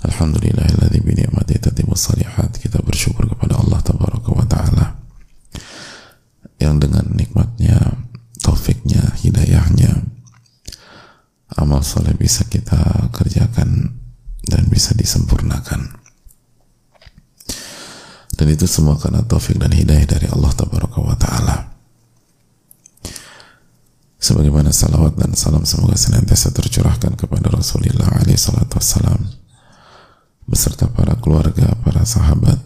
Alhamdulillahilladzi bi ni'mati salihat. Kita bersyukur kepada Allah tabaraka wa taala yang dengan nikmatnya, taufiknya, hidayahnya amal soleh bisa kita kerjakan dan bisa disempurnakan. Dan itu semua karena taufik dan hidayah dari Allah tabaraka wa taala. Sebagaimana salawat dan salam semoga senantiasa tercurahkan kepada Rasulullah alaihi salatu wassalam beserta para keluarga, para sahabat,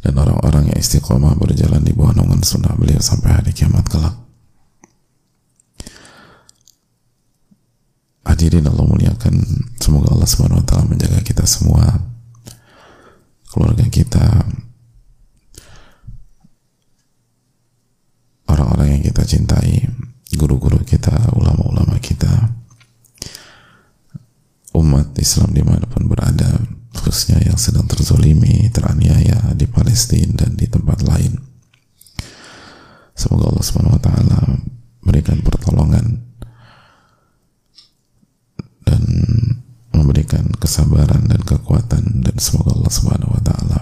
dan orang-orang yang istiqomah berjalan di bawah naungan sunnah beliau sampai hari kiamat kelak. Hadirin Allah muliakan, semoga Allah Subhanahu wa taala menjaga kita semua, keluarga kita, orang-orang yang kita cintai, guru-guru kita, ulama-ulama kita, umat Islam di mana pun berada khususnya yang sedang terzolimi teraniaya di Palestina dan di tempat lain. Semoga Allah Subhanahu Wa Taala berikan pertolongan dan memberikan kesabaran dan kekuatan dan semoga Allah Subhanahu Wa Taala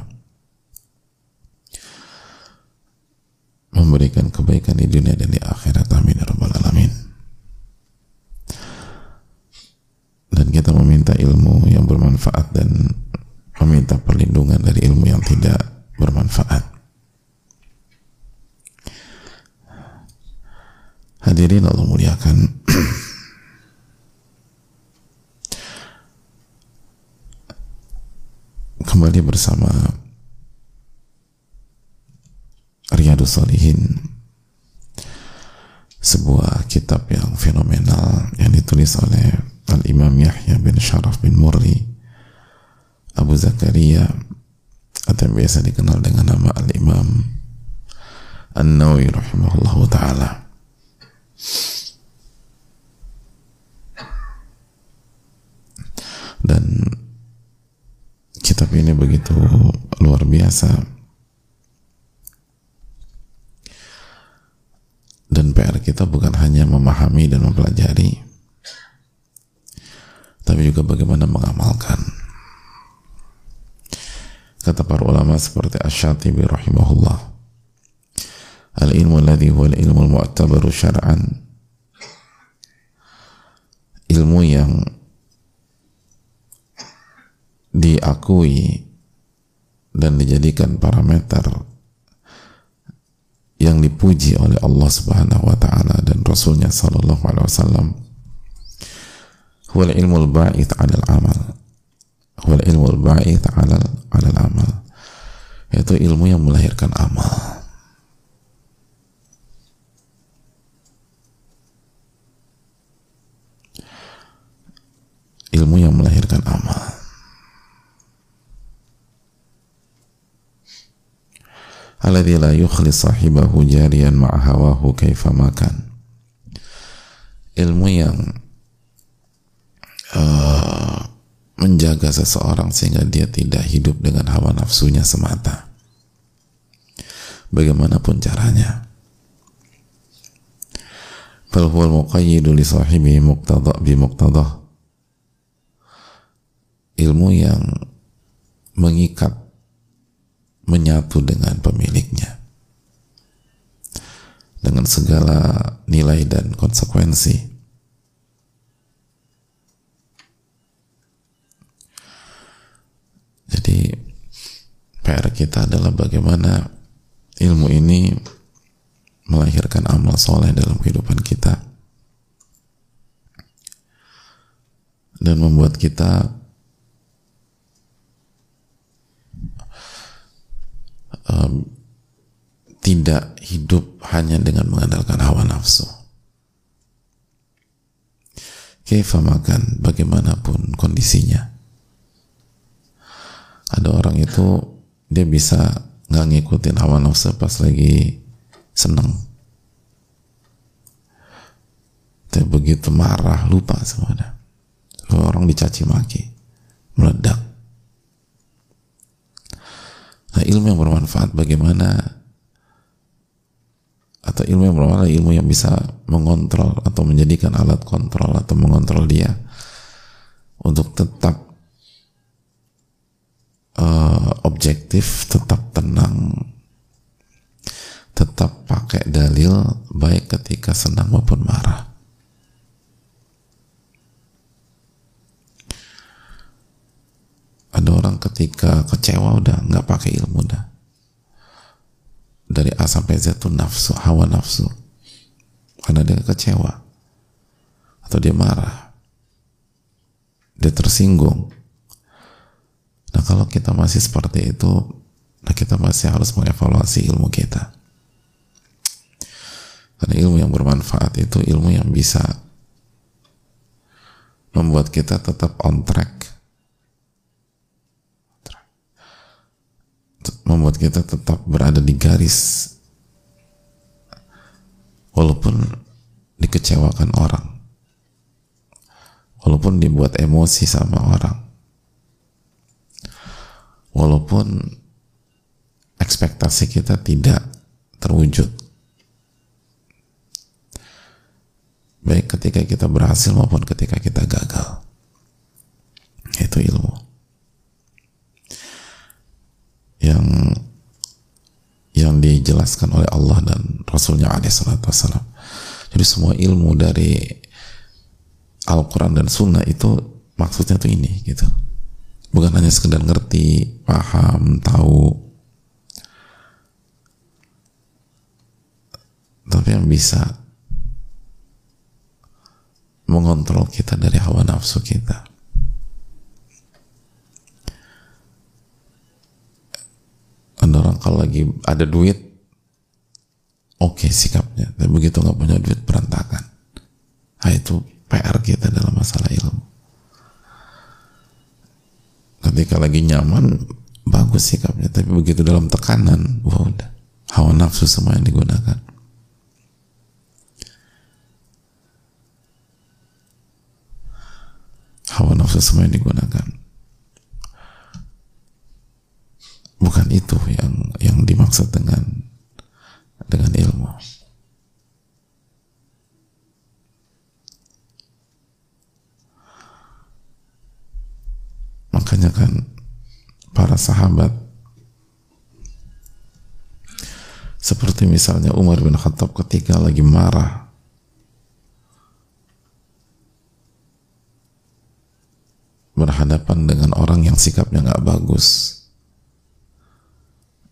memberikan kebaikan di dunia dan di akhirat. Amin ya rabbal alamin dan kita meminta ilmu yang bermanfaat dan meminta perlindungan dari ilmu yang tidak bermanfaat. Hadirin Allah muliakan. Kembali bersama Riyadus Salihin sebuah kitab yang fenomenal yang ditulis oleh Al-Imam Yahya bin Sharaf bin Murri Abu Zakaria atau yang biasa dikenal dengan nama Al-Imam An-Nawi rahimahullah ta'ala. Dan kitab ini begitu luar biasa. Dan PR kita bukan hanya memahami dan mempelajari tapi juga bagaimana mengamalkan. Kata para ulama seperti Ash-Shatibi rahimahullah al-ilmu alladhi huwa al-ilmu al-mu'tabaru syar'an. Ilmu yang diakui dan dijadikan parameter yang dipuji oleh Allah Subhanahu wa taala dan Rasulnya sallallahu alaihi wasallam huwa ilmu al-ba'ith 'ala al-amal huwa ilmu al-ba'ith 'ala 'ala al-amal yaitu ilmu yang melahirkan amal. Ilmu yang melahirkan amal. Alladhi la yukhli sahibahu jariyan ma'a hawahu kaifa makan. Ilmu yang uh, menjaga seseorang sehingga dia tidak hidup dengan hawa nafsunya semata. Bagaimanapun caranya. Bal huwal muqayyidu li sahibihi muqtada bi muqtadah ilmu yang mengikat menyatu dengan pemiliknya. Dengan segala nilai dan konsekuensi jadi PR kita adalah bagaimana ilmu ini melahirkan amal soleh dalam kehidupan kita dan membuat kita um, tidak hidup hanya dengan mengandalkan hawa nafsu. Kaifa makan bagaimanapun kondisinya. ada orang itu dia bisa nggak ngikutin hawa nafsu pas lagi seneng. Tapi begitu marah lupa semuanya. Orang dicaci maki meledak. Nah ilmu yang bermanfaat bagaimana? Atau ilmu yang bermanfaat ilmu yang bisa mengontrol atau menjadikan alat kontrol atau mengontrol dia untuk tetap uh, objektif, tetap tenang, tetap pakai dalil baik ketika senang maupun marah. Ada orang ketika kecewa udah nggak pakai ilmu dah. Dari A sampai Z itu nafsu, hawa nafsu. Karena dia kecewa. Atau dia marah. Dia tersinggung Nah kalau kita masih seperti itu, nah kita masih harus mengevaluasi ilmu kita. Karena ilmu yang bermanfaat itu ilmu yang bisa membuat kita tetap on track. Membuat kita tetap berada di garis walaupun dikecewakan orang walaupun dibuat emosi sama orang walaupun ekspektasi kita tidak terwujud. Baik ketika kita berhasil maupun ketika kita gagal. Itu ilmu. Yang yang dijelaskan oleh Allah dan Rasulnya Alaihissalam. Jadi semua ilmu dari Al-Quran dan Sunnah itu maksudnya tuh ini gitu bukan hanya sekedar ngerti, paham, tahu, tapi yang bisa mengontrol kita dari hawa nafsu kita. Ada orang kalau lagi ada duit, oke okay, sikapnya, tapi begitu nggak punya duit berantakan. Nah itu PR kita dalam masalah ilmu ketika lagi nyaman bagus sikapnya. Tapi begitu dalam tekanan wah udah. Hawa nafsu semua yang digunakan. Hawa nafsu semua yang digunakan. Bukan itu yang yang dimaksud dengan dengan ilmu Makanya kan para sahabat. Seperti misalnya Umar bin Khattab ketika lagi marah. Berhadapan dengan orang yang sikapnya nggak bagus.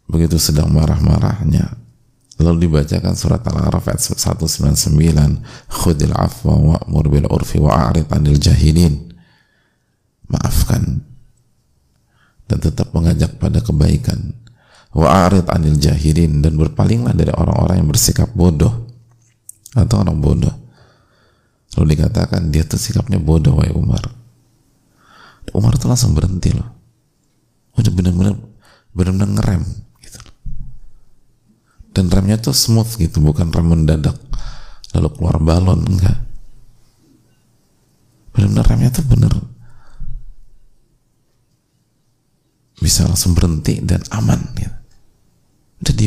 Begitu sedang marah-marahnya. Lalu dibacakan surat Al-A'raf ayat 199 khudil afwa wa'mur bil urfi wa'arid anil jahilin. Maafkan dan tetap mengajak pada kebaikan. Wa'arid anil jahilin dan berpalinglah dari orang-orang yang bersikap bodoh atau orang bodoh. Lalu dikatakan dia tuh sikapnya bodoh wahai Umar. Umar tuh langsung berhenti loh. Udah bener-bener bener-bener ngerem gitu dan remnya tuh smooth gitu bukan rem mendadak. Lalu keluar balon enggak. Bener-bener remnya tuh bener bisa langsung berhenti dan aman gitu. Jadi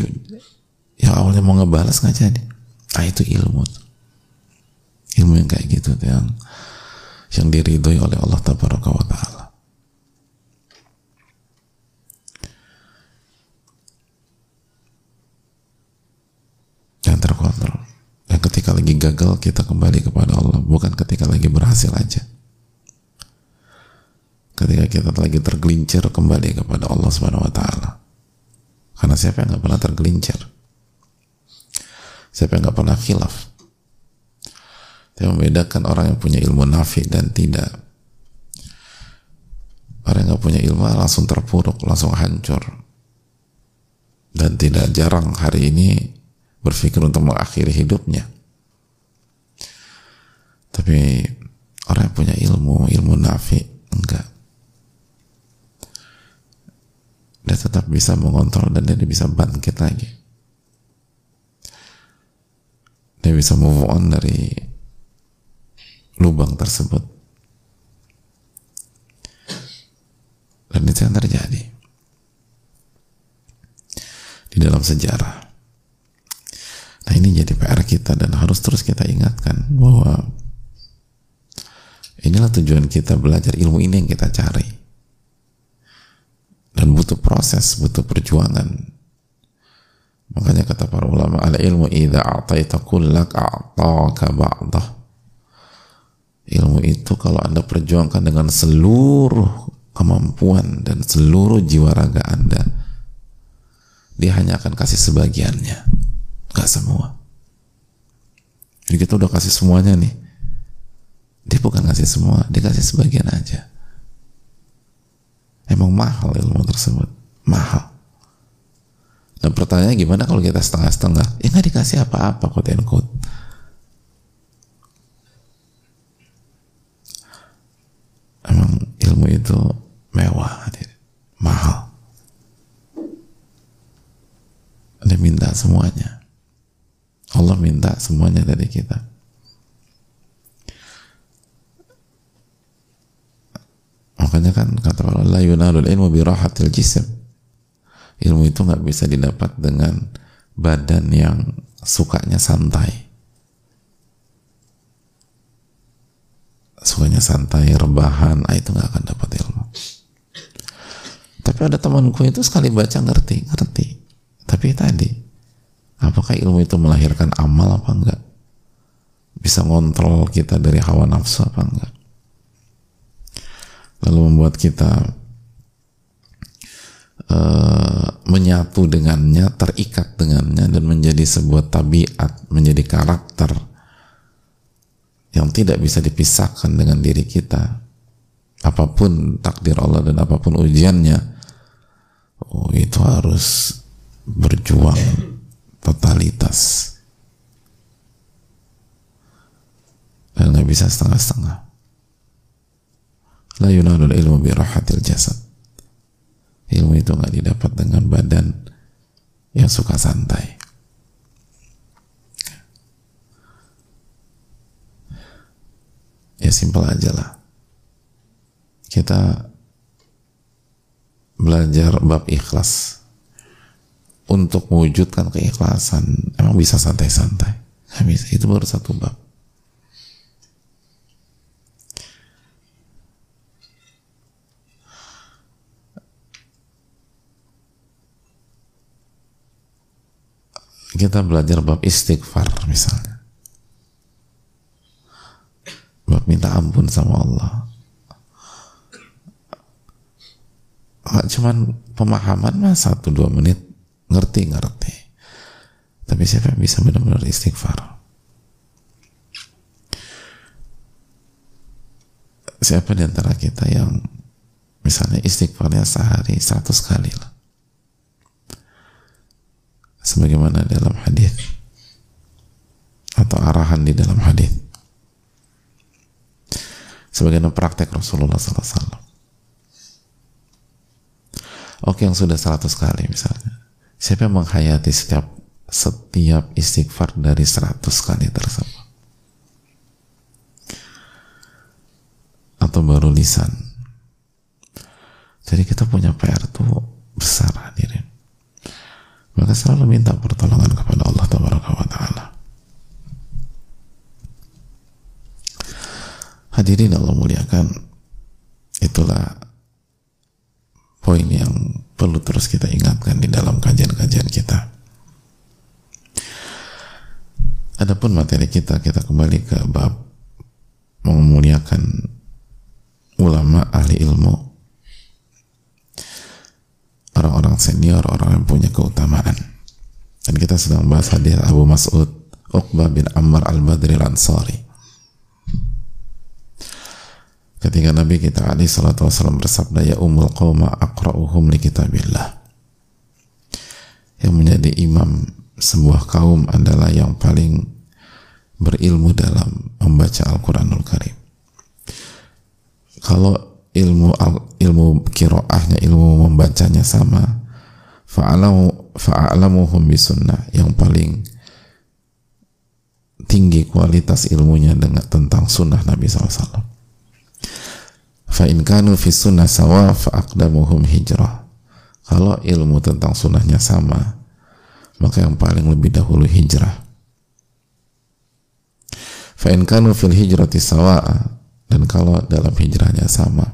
yang awalnya mau ngebalas nggak jadi. Ah itu ilmu. Ilmu yang kayak gitu yang yang diridhoi oleh Allah wa taala. Yang terkontrol. Yang ketika lagi gagal kita kembali kepada Allah, bukan ketika lagi berhasil aja ketika kita lagi tergelincir kembali kepada Allah Subhanahu wa taala. Karena siapa yang nggak pernah tergelincir? Siapa yang nggak pernah khilaf? Yang membedakan orang yang punya ilmu nafi dan tidak. Orang yang nggak punya ilmu langsung terpuruk, langsung hancur. Dan tidak jarang hari ini berpikir untuk mengakhiri hidupnya. Tapi orang yang punya ilmu, ilmu nafi, enggak dia tetap bisa mengontrol dan dia bisa bangkit lagi. Dia bisa move on dari lubang tersebut. Dan itu yang terjadi. Di dalam sejarah. Nah ini jadi PR kita dan harus terus kita ingatkan bahwa inilah tujuan kita belajar ilmu ini yang kita cari dan butuh proses, butuh perjuangan. Makanya kata para ulama, al ilmu idza a'taita kullak a'taka ba'dah. Ilmu itu kalau Anda perjuangkan dengan seluruh kemampuan dan seluruh jiwa raga Anda, dia hanya akan kasih sebagiannya, gak semua. Jadi kita udah kasih semuanya nih. Dia bukan kasih semua, dia kasih sebagian aja. Emang mahal ilmu tersebut. Mahal. Dan pertanyaannya gimana kalau kita setengah-setengah? Ya nggak dikasih apa-apa, quote and. Emang ilmu itu mewah, mahal. Dia minta semuanya. Allah minta semuanya dari kita. Makanya kan kata Allah, la yunalul ilmu birahatil jism. Ilmu itu nggak bisa didapat dengan badan yang sukanya santai. Sukanya santai, rebahan, ah, itu nggak akan dapat ilmu. Tapi ada temanku itu sekali baca ngerti, ngerti. Tapi tadi, apakah ilmu itu melahirkan amal apa enggak? Bisa ngontrol kita dari hawa nafsu apa enggak? Lalu membuat kita uh, menyatu dengannya, terikat dengannya dan menjadi sebuah tabiat, menjadi karakter yang tidak bisa dipisahkan dengan diri kita. Apa pun takdir Allah dan apa pun ujiannya, oh itu harus berjuang totalitas dan nggak bisa setengah-setengah la yunalul ilmu birahatil jasad. Ilmu itu nggak didapat dengan badan yang suka santai. Ya simpel aja lah. Kita belajar bab ikhlas. Untuk mewujudkan keikhlasan emang bisa santai-santai? Bisa itu baru satu bab kita belajar bab istighfar misalnya. Bab minta ampun sama Allah. Gak cuman pemahaman mah satu dua menit ngerti ngerti. Tapi siapa yang bisa benar-benar istighfar? Siapa di antara kita yang misalnya istighfarnya sehari seratus kali lah sebagaimana dalam hadis atau arahan di dalam hadis. Sebagaimana praktek Rasulullah SAW oke yang sudah 100 kali misalnya. Siapa yang menghayati setiap setiap istighfar dari 100 kali tersebut? Atau baru lisan? Jadi kita punya PR tuh besar hadirin maka selalu minta pertolongan kepada Allah Taala. Hadirin Allah muliakan, itulah poin yang perlu terus kita ingatkan di dalam kajian-kajian kita. Adapun materi kita, kita kembali ke bab memuliakan ulama ahli ilmu orang-orang senior, orang yang punya keutamaan. Dan kita sedang bahas hadis Abu Mas'ud Uqbah bin Ammar al-Badri al-Ansari. Ketika Nabi kita alaihi salatu wasallam bersabda ya umul qawma aqra'uhum li kitabillah. Yang menjadi imam sebuah kaum adalah yang paling berilmu dalam membaca Al-Quranul Karim. Kalau ilmu ilmu kiroahnya ilmu membacanya sama. Fa'alamu fa'alamuhum bisunnah. Yang paling tinggi kualitas ilmunya dengan tentang sunnah Nabi SAW fa in kanu fi sunnah sawa fa aqdamuhum hijrah. Kalau ilmu tentang sunnahnya sama maka yang paling lebih dahulu hijrah. Fa in kanu fil hijrati sawa'a. Dan kalau dalam hijrahnya sama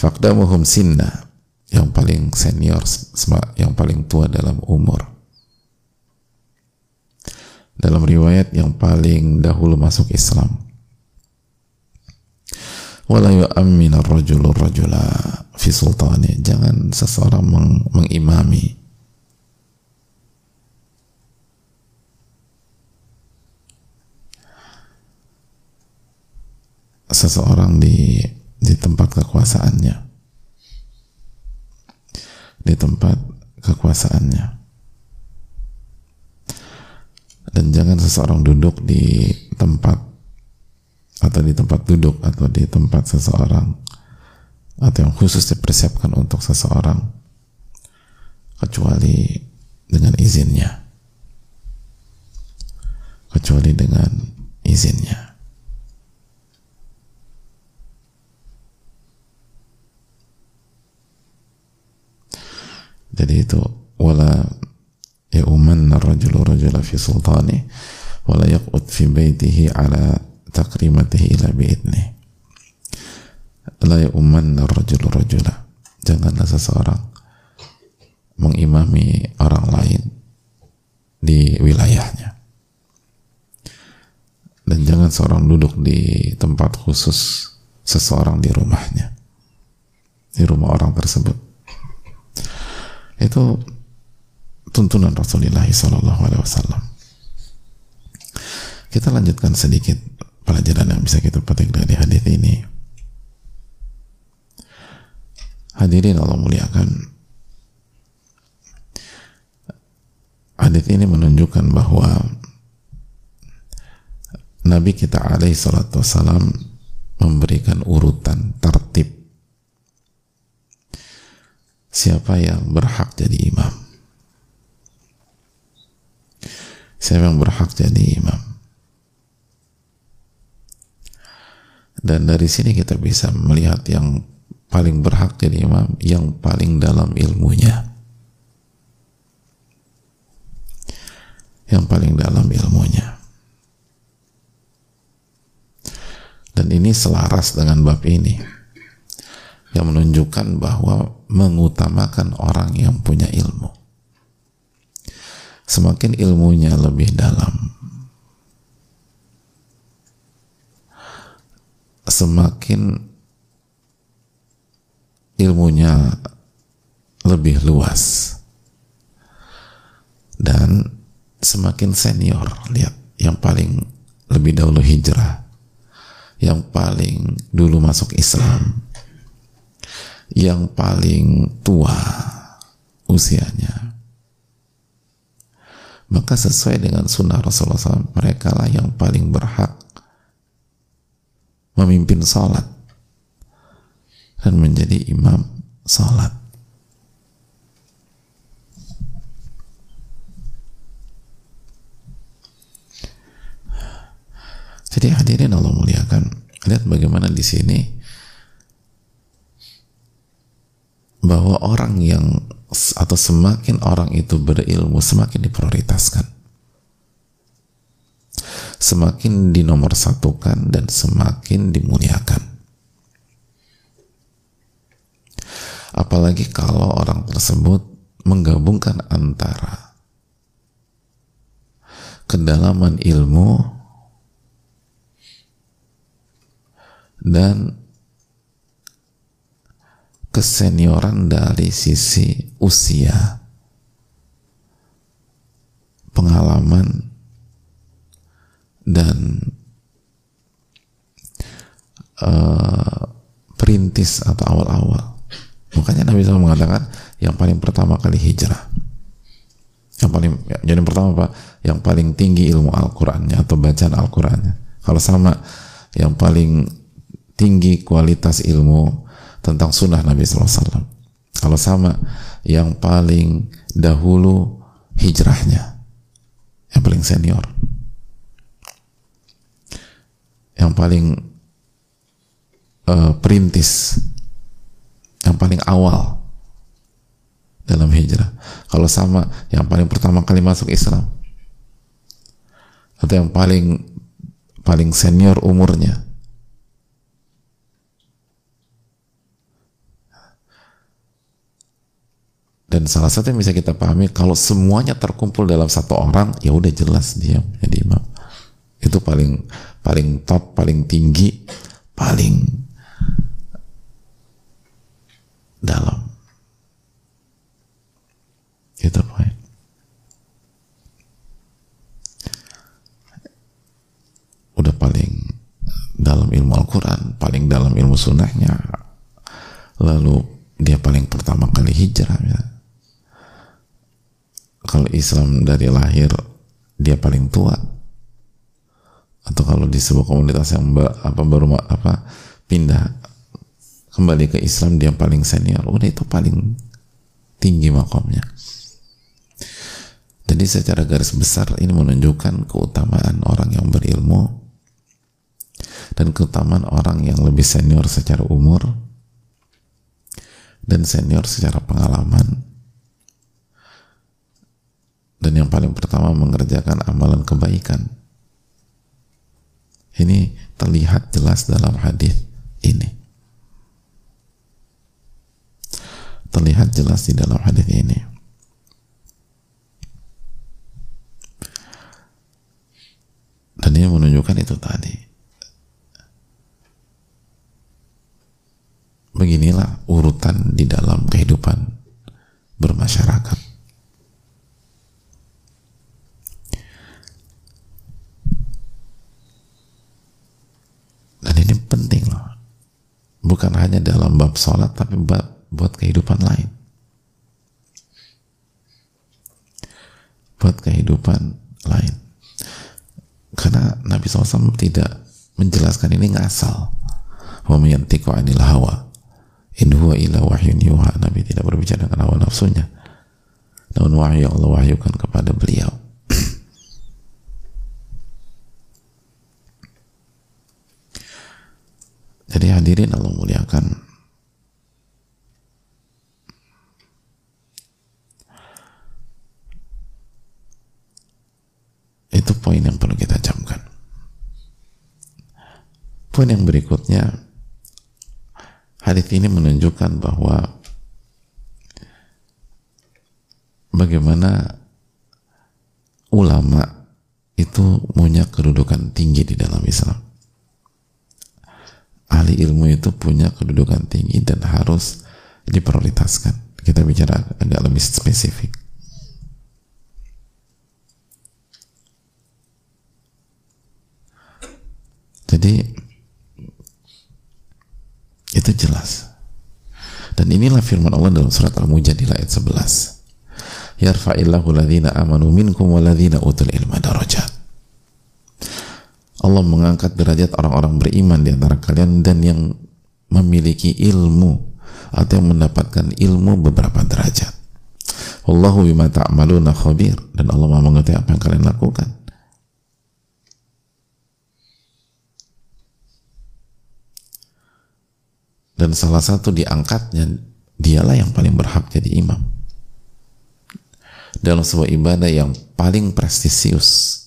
Fakdamuhum sinna yang paling senior, yang paling tua dalam umur. Dalam riwayat yang paling dahulu masuk Islam. Wala yu'ammin ar-rajulu rajula fi sultani. Jangan seseorang meng mengimami seseorang di di tempat kekuasaannya. Di tempat kekuasaannya. Dan jangan seseorang duduk di tempat atau di tempat duduk atau di tempat seseorang atau yang khusus dipersiapkan untuk seseorang kecuali dengan izinnya. Kecuali dengan izinnya jadi itu wala ya umanna rajulu rajula fi sultani wala yaqut fi baitihi ala takrimatihi ila bi'idni la ya umanna rajulu rajula. Janganlah seseorang mengimami orang lain di wilayahnya. Dan jangan seorang duduk di tempat khusus seseorang di rumahnya di rumah orang tersebut itu tuntunan Rasulullah Sallallahu Alaihi Wasallam. Kita lanjutkan sedikit pelajaran yang bisa kita petik dari hadis ini. Hadirin Allah muliakan. Hadis ini menunjukkan bahwa Nabi kita alaihi salatu wasalam memberikan urutan tertib siapa yang berhak jadi imam? Siapa yang berhak jadi imam? Dan dari sini kita bisa melihat yang paling berhak jadi imam yang paling dalam ilmunya. Yang paling dalam ilmunya. Dan ini selaras dengan bab ini yang menunjukkan bahwa mengutamakan orang yang punya ilmu. Semakin ilmunya lebih dalam, semakin ilmunya lebih luas dan semakin senior lihat yang paling lebih dahulu hijrah yang paling dulu masuk Islam yang paling tua usianya. Maka sesuai dengan sunnah Rasulullah SAW mereka lah yang paling berhak memimpin salat dan menjadi imam salat. Jadi hadirin Allah muliakan lihat bagaimana di sini bahwa orang yang atau semakin orang itu berilmu semakin diprioritaskan. Semakin dinomorsatukan dan semakin dimuliakan. Apalagi kalau orang tersebut menggabungkan antara kedalaman ilmu dan kesenioran dari sisi usia, pengalaman, dan uh, perintis atau awal-awal. Makanya Nabi SAW mengatakan yang paling pertama kali hijrah. Yang paling jadi pertama apa? Yang paling tinggi ilmu Al-Qur'annya atau bacaan Al-Qur'annya. Kalau sama yang paling tinggi kualitas ilmu tentang sunnah Nabi SAW. Kalau sama, yang paling dahulu hijrahnya, yang paling senior, yang paling uh, perintis, yang paling awal dalam hijrah. Kalau sama, yang paling pertama kali masuk Islam, atau yang paling paling senior umurnya, dan salah satu yang bisa kita pahami kalau semuanya terkumpul dalam satu orang ya udah jelas dia jadi imam. Itu paling paling top paling tinggi paling dalam. Itu poin udah paling dalam ilmu Al-Quran paling dalam ilmu sunnahnya lalu dia paling pertama kali hijrah ya kalau Islam dari lahir dia paling tua. Atau kalau di sebuah komunitas yang apa baru apa pindah kembali ke Islam dia paling senior. Udah itu paling tinggi makomnya. Jadi secara garis besar ini menunjukkan keutamaan orang yang berilmu dan keutamaan orang yang lebih senior secara umur dan senior secara pengalaman dan yang paling pertama mengerjakan amalan kebaikan. Ini terlihat jelas dalam hadis ini. Terlihat jelas di dalam hadis ini. Dan ini menunjukkan itu tadi. Beginilah urutan di dalam kehidupan bermasyarakat Dan ini penting loh. Bukan hanya dalam bab sholat, tapi bab, buat kehidupan lain. Buat kehidupan lain. Karena Nabi SAW tidak menjelaskan ini ngasal. Anil hawa. Nabi tidak berbicara dengan hawa nafsunya. Namun wahyu Allah wahyukan kepada beliau. Jadi hadirin Allah muliakan. Itu poin yang perlu kita camkan. Poin yang berikutnya, hadis ini menunjukkan bahwa bagaimana ulama itu punya kedudukan tinggi di dalam Islam ahli ilmu itu punya kedudukan tinggi dan harus diprioritaskan. Kita bicara agak lebih spesifik. Jadi itu jelas. Dan inilah firman Allah dalam surat Al-Mujadilah ayat 11. Yarfa'illahu ladhina amanu minkum wa utul ilma darajat. Allah mengangkat derajat orang-orang beriman di antara kalian dan yang memiliki ilmu atau yang mendapatkan ilmu beberapa derajat. Allahu bima ta'maluna khabir dan Allah Maha mengetahui apa yang kalian lakukan. Dan salah satu diangkatnya dialah yang paling berhak jadi imam. Dalam sebuah ibadah yang paling prestisius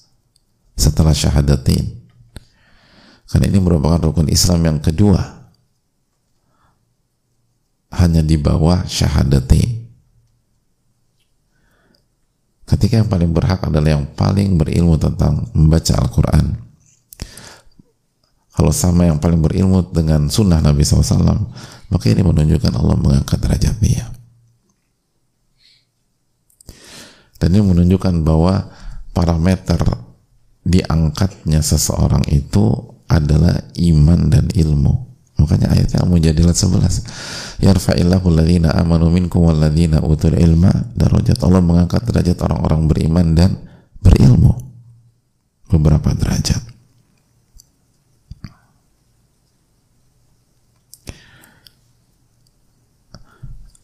setelah syahadatin karena ini merupakan rukun Islam yang kedua. Hanya di bawah syahadatain. Ketika yang paling berhak adalah yang paling berilmu tentang membaca Al-Quran. Kalau sama yang paling berilmu dengan sunnah Nabi SAW, maka ini menunjukkan Allah mengangkat derajat dia. Dan ini menunjukkan bahwa parameter diangkatnya seseorang itu adalah iman dan ilmu. Makanya ayatnya kamu jadilah sebelas Yarfa'illahu alladhina amanu minkum walladhina utul ilma darajat. Allah mengangkat derajat orang-orang beriman dan berilmu. Beberapa derajat.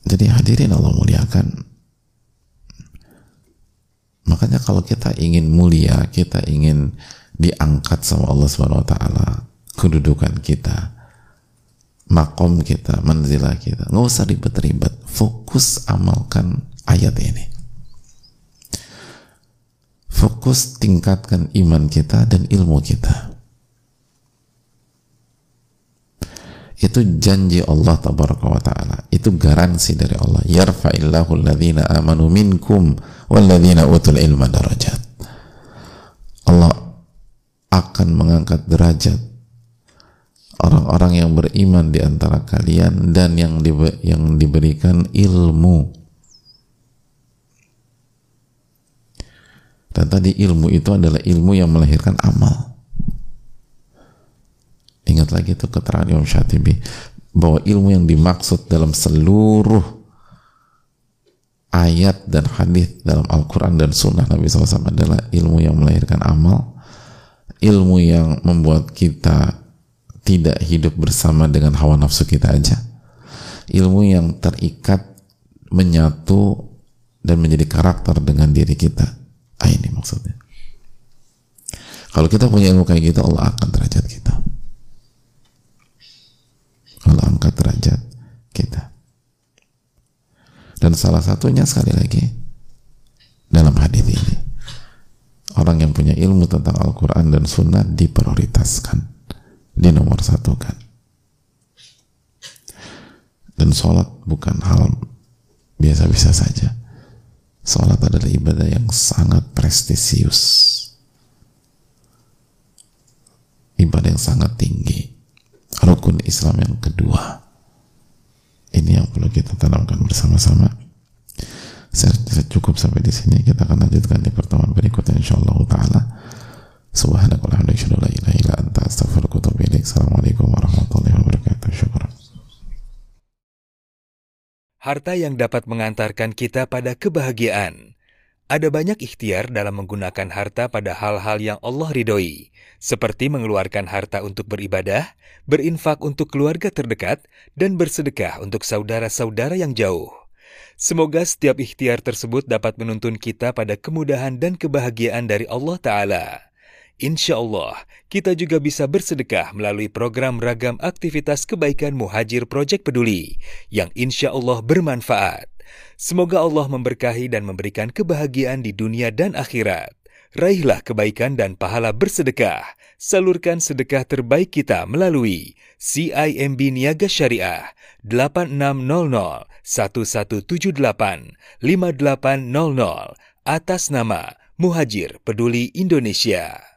Jadi hadirin Allah muliakan. Makanya kalau kita ingin mulia, kita ingin diangkat sama Allah Subhanahu wa taala, kedudukan kita, makom kita, manzilah kita. Nggak usah ribet-ribet, fokus amalkan ayat ini. Fokus tingkatkan iman kita dan ilmu kita. itu janji Allah tabaraka wa taala itu garansi dari Allah yarfa'illahu alladhina amanu minkum walladzina utul ilma darajat Allah akan mengangkat derajat orang-orang yang beriman di antara kalian dan yang di, yang diberikan ilmu. Dan tadi ilmu itu adalah ilmu yang melahirkan amal. Ingat lagi itu keterangan Imam Syatibi bahwa ilmu yang dimaksud dalam seluruh ayat dan hadis dalam Al-Quran dan Sunnah Nabi SAW adalah ilmu yang melahirkan amal, ilmu yang membuat kita tidak hidup bersama dengan hawa nafsu kita aja, ilmu yang terikat, menyatu dan menjadi karakter dengan diri kita. Ah, ini maksudnya. Kalau kita punya ilmu kayak gitu, Allah akan derajat kita. Allah angkat derajat kita dan salah satunya sekali lagi dalam hadis ini orang yang punya ilmu tentang Al-Quran dan Sunnah diprioritaskan. Di nomor satu kan. Dan sholat bukan hal biasa-biasa saja. Sholat adalah ibadah yang sangat prestisius. Ibadah yang sangat tinggi. Rukun Islam yang kedua. Ini yang perlu kita tanamkan bersama-sama saya, cukup sampai di sini. Kita akan lanjutkan di pertemuan berikutnya insyaallah taala. Anta assalamualaikum warahmatullahi wabarakatuh. Syukran harta yang dapat mengantarkan kita pada kebahagiaan. Ada banyak ikhtiar dalam menggunakan harta pada hal-hal yang Allah ridhoi, seperti mengeluarkan harta untuk beribadah, berinfak untuk keluarga terdekat, dan bersedekah untuk saudara-saudara yang jauh. Semoga setiap ikhtiar tersebut dapat menuntun kita pada kemudahan dan kebahagiaan dari Allah Ta'ala. Insya Allah, kita juga bisa bersedekah melalui program ragam aktivitas kebaikan Muhajir Project Peduli yang insya Allah bermanfaat. Semoga Allah memberkahi dan memberikan kebahagiaan di dunia dan akhirat raihlah kebaikan dan pahala bersedekah. Salurkan sedekah terbaik kita melalui CIMB Niaga Syariah 8600 1178 5800 atas nama Muhajir Peduli Indonesia.